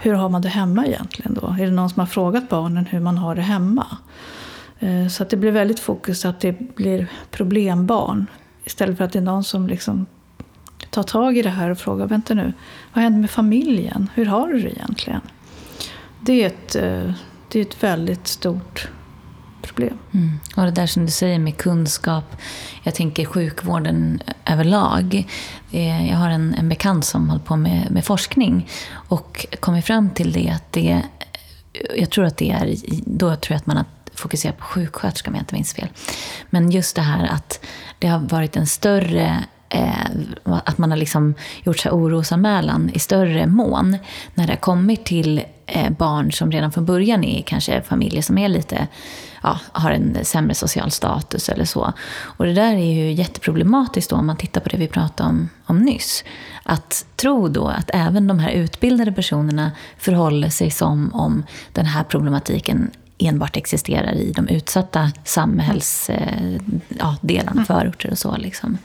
hur har man det hemma egentligen då? Är det någon som har frågat barnen hur man har det hemma? Eh, så att det blir väldigt fokus att det blir problembarn. Istället för att det är någon som liksom tar tag i det här och frågar, vänta nu, vad händer med familjen? Hur har du det egentligen? Det är ett, eh, det är ett väldigt stort problem. Mm. Och det där som du säger med kunskap. Jag tänker sjukvården överlag. Eh, jag har en, en bekant som håller på med, med forskning och kommit fram till det att det jag tror att det är, då tror jag att man har fokuserat på sjuksköterska om jag inte minns fel. Men just det här att det har varit en större eh, att man har liksom gjort sig orosanmälan i större mån när det har kommit till barn som redan från början är kanske familjer som är lite, ja, har en sämre social status eller så. Och det där är ju jätteproblematiskt då om man tittar på det vi pratade om, om nyss. Att tro då att även de här utbildade personerna förhåller sig som om den här problematiken enbart existerar i de utsatta samhällsdelarna, eh, ja, förorter och så. Liksom.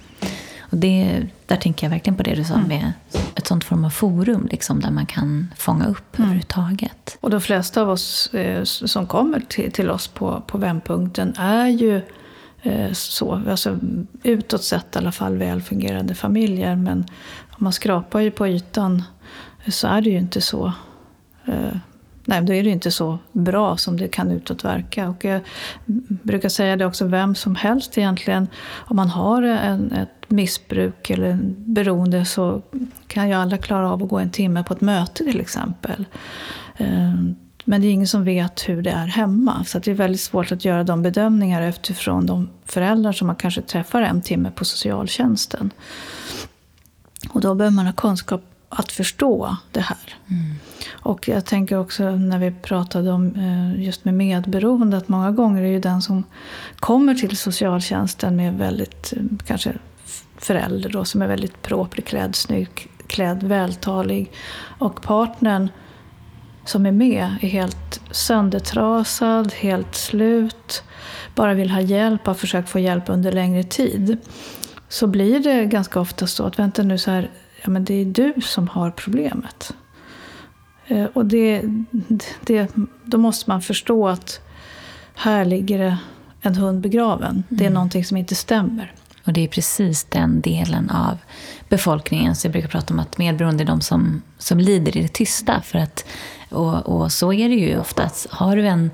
Och det, där tänker jag verkligen på det du sa mm. med ett sånt form av forum liksom, där man kan fånga upp mm. överhuvudtaget. Och de flesta av oss eh, som kommer till, till oss på, på vändpunkten är ju eh, så, alltså, utåt sett i alla fall välfungerande familjer. Men om man skrapar ju på ytan så är det ju inte så eh, nej, då är det inte så bra som det kan utåt verka. Och jag brukar säga det också, vem som helst egentligen, om man har en, ett missbruk eller en beroende så kan ju alla klara av att gå en timme på ett möte till exempel. Ehm, men det är ingen som vet hur det är hemma. Så det är väldigt svårt att göra de bedömningar utifrån de föräldrar som man kanske träffar en timme på socialtjänsten. Och då behöver man ha kunskap att förstå det här. Mm. Och jag tänker också när vi pratade om eh, just med medberoende att många gånger är ju den som kommer till socialtjänsten med väldigt, eh, kanske förälder då, som är väldigt proprig klädd, snygg klädd, vältalig. Och partnern som är med är helt söndertrasad, helt slut, bara vill ha hjälp, har försökt få hjälp under längre tid. Så blir det ganska ofta så att, vänta nu så här, ja men det är du som har problemet. Eh, och det, det, då måste man förstå att här ligger det en hund begraven. Det är mm. någonting som inte stämmer. Och det är precis den delen av befolkningen. Så jag brukar prata om att medberoende är de som, som lider i det tysta. För att, och, och så är det ju oftast. Har du en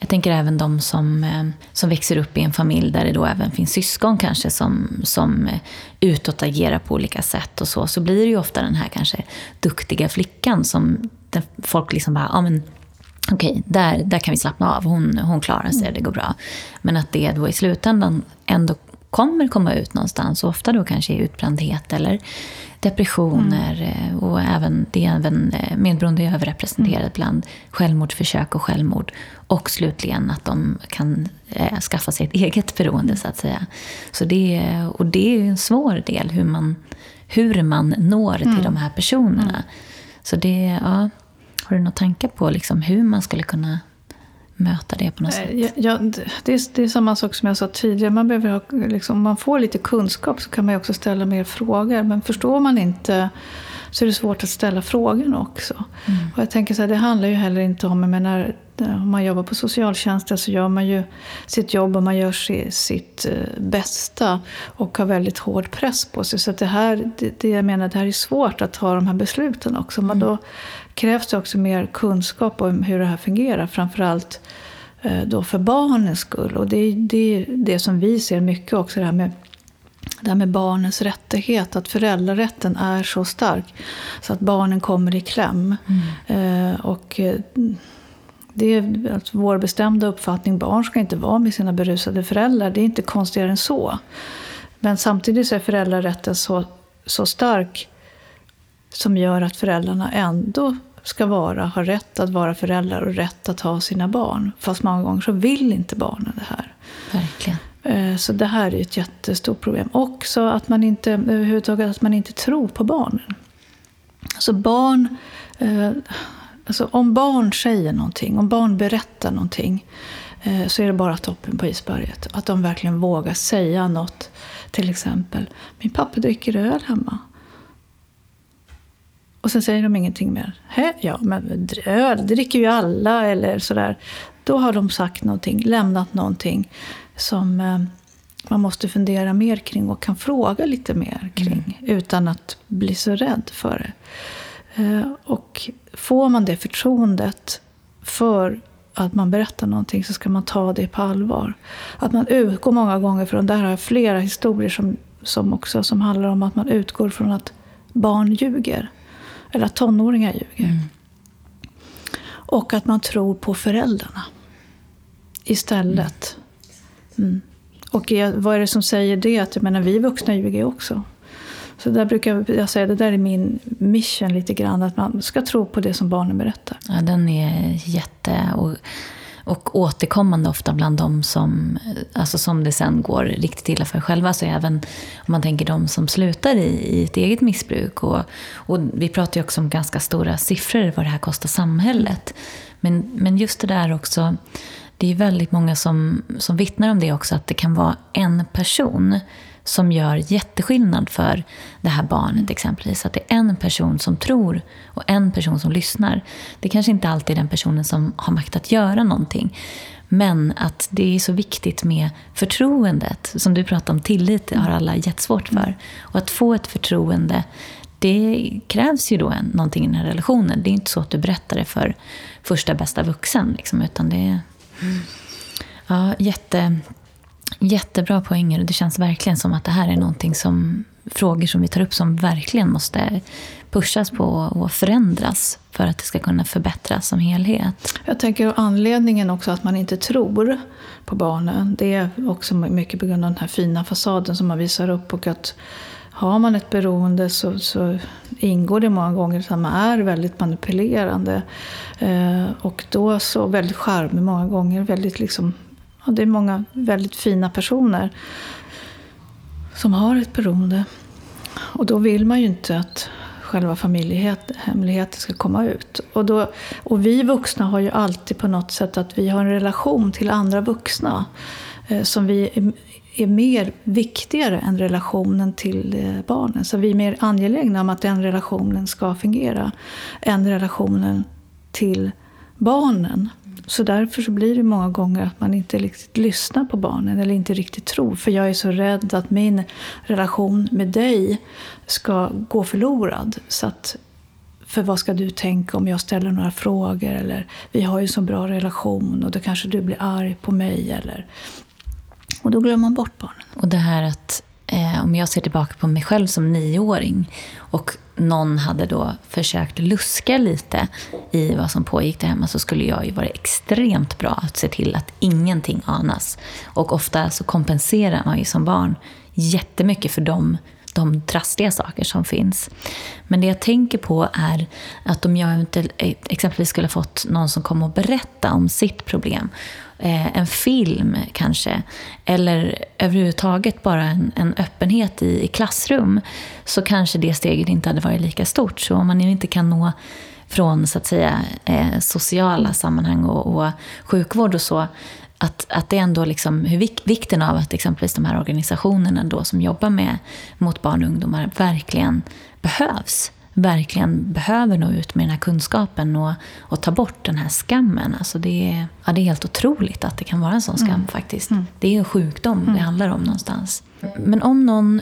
jag tänker även de som, eh, som växer upp i en familj där det då även finns syskon kanske som, som eh, utåt agerar på olika sätt och så. Så blir det ju ofta den här kanske duktiga flickan som folk liksom bara, ja men okej, okay, där, där kan vi slappna av. Hon, hon klarar sig, det går bra. Men att det då i slutändan ändå kommer komma ut någonstans. Och ofta då kanske i utbrändhet eller depressioner. Mm. Eh, och även, det är även eh, medberoende är överrepresenterat mm. bland självmordsförsök och självmord. Och slutligen att de kan eh, skaffa sig ett eget beroende så att säga. Så det, och det är en svår del hur man, hur man når till mm. de här personerna. Mm. Så det, ja, har du några tankar på liksom hur man skulle kunna möta det på något sätt? Ja, det, är, det är samma sak som jag sa tidigare. Man behöver ha, liksom, om man får lite kunskap så kan man också ställa mer frågor. Men förstår man inte så är det svårt att ställa frågorna också. Mm. Och jag tänker så här, det handlar ju heller inte om, jag menar, om man jobbar på socialtjänsten så gör man ju sitt jobb och man gör sitt eh, bästa och har väldigt hård press på sig. Så det här, det, det jag menar, det här är svårt att ta de här besluten också. Men mm. då krävs det också mer kunskap om hur det här fungerar. Framförallt eh, då för barnens skull. Och det är det, det som vi ser mycket också, det här med det här med barnens rättighet, att föräldrarätten är så stark så att barnen kommer i kläm. Mm. Eh, och eh, det är alltså vår bestämda uppfattning, barn ska inte vara med sina berusade föräldrar. Det är inte konstigare än så. Men samtidigt så är föräldrarätten så, så stark som gör att föräldrarna ändå ska vara, ha rätt att vara föräldrar och rätt att ha sina barn. Fast många gånger så vill inte barnen det här. Verkligen. Eh, så det här är ett jättestort problem. Också att man inte, överhuvudtaget att man inte tror på barnen. Alltså barn, eh, alltså om barn säger någonting, om barn berättar någonting. Eh, så är det bara toppen på isberget. Att de verkligen vågar säga något. Till exempel, min pappa dricker öl hemma. Och sen säger de ingenting mer. Hä? Ja, men öl, dricker ju alla. Eller sådär. Då har de sagt någonting, lämnat någonting som eh, man måste fundera mer kring och kan fråga lite mer kring. Mm. Utan att bli så rädd för det. Eh, och får man det förtroendet för att man berättar någonting så ska man ta det på allvar. Att man utgår många gånger från, där har jag flera historier som, som också som handlar om att man utgår från att barn ljuger. Eller att tonåringar ljuger. Mm. Och att man tror på föräldrarna istället. Mm. Och vad är det som säger det? Att jag menar, vi vuxna ljuger också. Så där brukar jag säga, det där är min mission lite grann, att man ska tro på det som barnen berättar. Ja, den är jätte... Och, och återkommande ofta bland de som, alltså som det sen går riktigt illa för själva. Så även om man tänker de som slutar i, i ett eget missbruk. Och, och vi pratar ju också om ganska stora siffror vad det här kostar samhället. Men, men just det där också, det är väldigt många som, som vittnar om det också, att det kan vara en person som gör jätteskillnad för det här barnet exempelvis. Att det är en person som tror och en person som lyssnar. Det kanske inte alltid är den personen som har makt att göra någonting. Men att det är så viktigt med förtroendet. Som du pratade om, tillit har alla jättesvårt för. Och att få ett förtroende, det krävs ju då någonting i den här relationen. Det är inte så att du berättar det för första bästa vuxen. Liksom, utan det. Ja, jätte, Jättebra poänger. Det känns verkligen som att det här är någonting som, frågor som vi tar upp som verkligen måste pushas på och förändras för att det ska kunna förbättras som helhet. Jag tänker anledningen också att man inte tror på barnen. Det är också mycket på grund av den här fina fasaden som man visar upp. Och att har man ett beroende så, så ingår det många gånger att man är väldigt manipulerande. Eh, och då så väldigt charmig många gånger. Väldigt liksom Ja, det är många väldigt fina personer som har ett beroende. Och då vill man ju inte att själva familjehemligheten ska komma ut. Och, då, och vi vuxna har ju alltid på något sätt att vi har en relation till andra vuxna eh, som vi är, mer viktigare än relationen till eh, barnen. Så vi är mer angelägna om att den relationen ska fungera än relationen till barnen. Så därför så blir det många gånger att man inte riktigt lyssnar på barnen eller inte riktigt tror. För jag är så rädd att min relation med dig ska gå förlorad. Så att, för vad ska du tänka om jag ställer några frågor? Eller vi har ju så bra relation och då kanske du blir arg på mig. Eller, och då glömmer man bort barnen. Och det här att eh, om jag ser tillbaka på mig själv som nioåring och någon hade då försökt luska lite i vad som pågick där hemma så skulle jag ju vara extremt bra att se till att ingenting anas. Och ofta så kompenserar man ju som barn jättemycket för de, de trassliga saker som finns. Men det jag tänker på är att om jag eh, exempelvis skulle ha fått någon som kom och berätta om sitt problem eh, en film kanske, eller överhuvudtaget bara en, en öppenhet i, i, klassrum, så kanske det steget inte hade varit lika stort. Så om man inte kan nå från så att säga, eh, sociala sammanhang och, och sjukvård och så, att, att det ändå liksom, hur vik, vikten av att exempelvis de här organisationerna då som jobbar med, mot barn och ungdomar verkligen behövs verkligen behöver nå ut med den här kunskapen och, och ta bort den här skammen. Alltså det, är, ja, det är helt otroligt att det kan vara en sån skam mm. faktiskt. Mm. Det är en sjukdom mm. det handlar om någonstans. Men om någon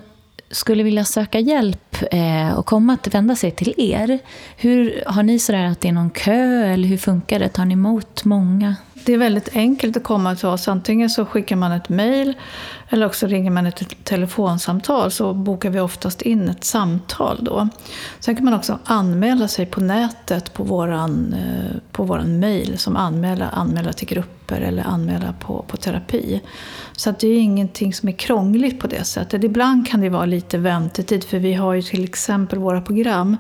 skulle vilja söka hjälp eh, och komma att vända sig till er, hur, har ni sådär att det är någon kö eller hur funkar det? Tar ni emot många? Det är väldigt enkelt att komma till oss. Antingen så skickar man ett mejl eller också ringer man ett telefonsamtal så bokar vi oftast in ett samtal då. Sen kan man också anmäla sig på nätet på våran, eh, på våran mejl som anmäla, anmäla till grupper eller anmäla på, på terapi. Så att det är ingenting som är krångligt på det sättet. Ibland kan det vara lite väntetid för vi har ju till exempel våra program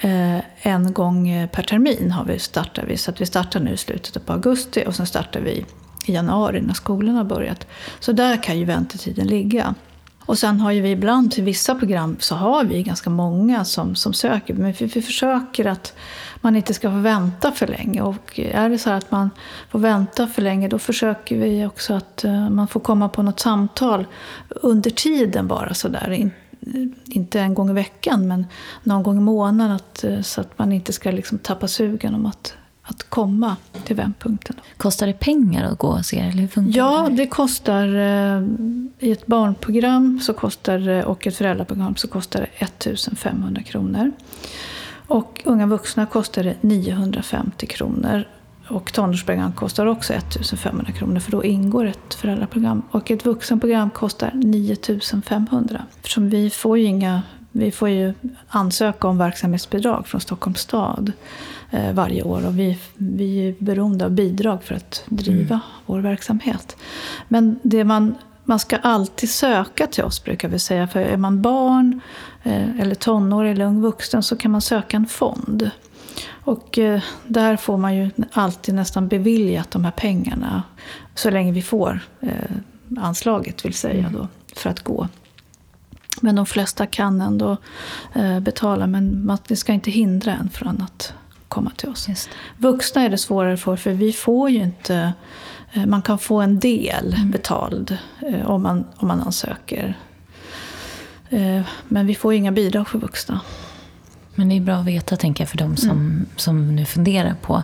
eh, en gång per termin har vi startar vi. Så att vi startar nu i slutet på augusti och sen startar vi i januari när skolan har börjat. Så där kan ju väntetiden ligga. Och sen har ju vi ibland till vissa program så har vi ganska många som, som söker. Men vi, vi försöker att man inte ska få vänta för länge. Och är det så att man får vänta för länge då försöker vi också att eh, man får komma på något samtal under tiden bara sådär. In, inte en gång i veckan men någon gång i månaden. Att, eh, så att man inte ska liksom tappa sugen om att att komma till vändpunkten. Kostar det pengar att gå och se eller hur funkar Ja, det kostar eh, i ett barnprogram så kostar, och ett föräldraprogram så kostar det 1500 kronor. Och unga vuxna kostar det 950 kronor. Och tonårsprogram kostar också 1500 kronor för då ingår ett föräldraprogram. Och ett vuxenprogram kostar 9500. Eftersom vi får ju inga vi får ju ansöka om verksamhetsbidrag från Stockholms stad eh, varje år och vi, vi är beroende av bidrag för att driva mm. vår verksamhet. Men det man, man ska alltid söka till oss brukar vi säga. För är man barn eh, eller tonåring eller ung vuxen så kan man söka en fond. Och eh, där får man ju alltid nästan beviljat de här pengarna. Så länge vi får anslaget vill säga mm. då, för att gå. Men de flesta kan ändå eh, betala, men det ska inte hindra en från att komma till oss. Vuxna är det svårare för, för vi får ju inte... Eh, man kan få en del mm. betald eh, om, man, om man ansöker. Men vi får inga bidrag för vuxna. Men det är bra att veta, tänker jag, för de som, mm. som nu funderar på.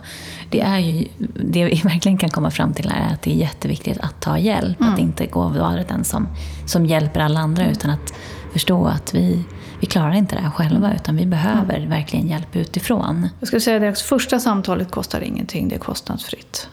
Det, är ju, det vi verkligen kan komma fram till är att det är jätteviktigt att ta hjälp. Mm. Att inte gå och vara den som, som hjälper alla andra, mm. utan att förstå att vi, vi klarar inte det här själva utan vi behöver mm. verkligen hjälp utifrån. Jag skulle säga att första samtalet kostar ingenting, det är kostnadsfritt.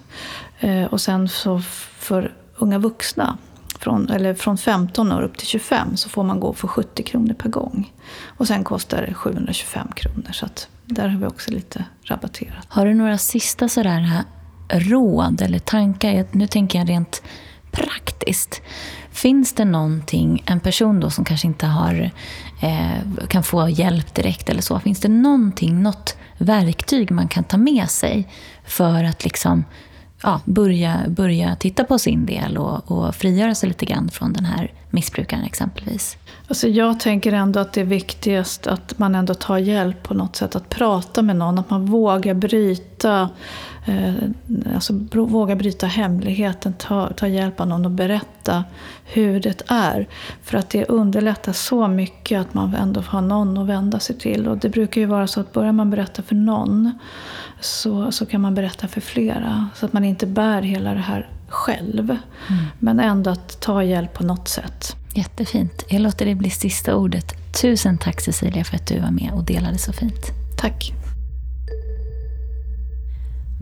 Eh, och sen så för unga vuxna, från, eller från 15 år upp till 25, så får man gå för 70 kronor per gång. Och sen kostar det 725 kronor, så att där har vi också lite rabatterat. Har du några sista sådär råd eller tankar? Nu tänker jag rent praktiskt. Finns det någonting, en person då som kanske inte har, eh, kan få hjälp direkt eller så, finns det någonting, något verktyg man kan ta med sig för att liksom ja, börja, börja titta på sin del och, och frigöra sig lite grann från den här missbrukaren exempelvis? Alltså jag tänker ändå att det är viktigast att man ändå tar hjälp på något sätt. Att prata med någon, att man vågar bryta, alltså vågar bryta hemligheten, ta, ta hjälp av någon och berätta hur det är. För att det underlättar så mycket att man ändå har någon att vända sig till. Och det brukar ju vara så att börjar man berätta för någon så, så kan man berätta för flera. Så att man inte bär hela det här själv. Mm. Men ändå att ta hjälp på något sätt. Jättefint. Jag låter det bli sista ordet. Tusen tack Cecilia för att du var med och delade så fint. Tack.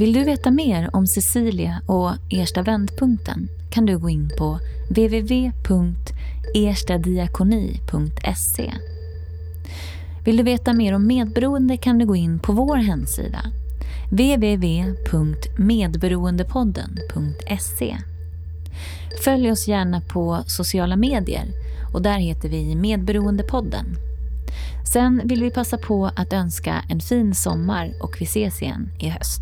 Vill du veta mer om Cecilia och Ersta vändpunkten kan du gå in på www.erstadiakoni.se. Vill du veta mer om medberoende kan du gå in på vår hemsida www.medberoendepodden.se. Följ oss gärna på sociala medier och där heter vi Medberoendepodden. Sen vill vi passa på att önska en fin sommar och vi ses igen i höst.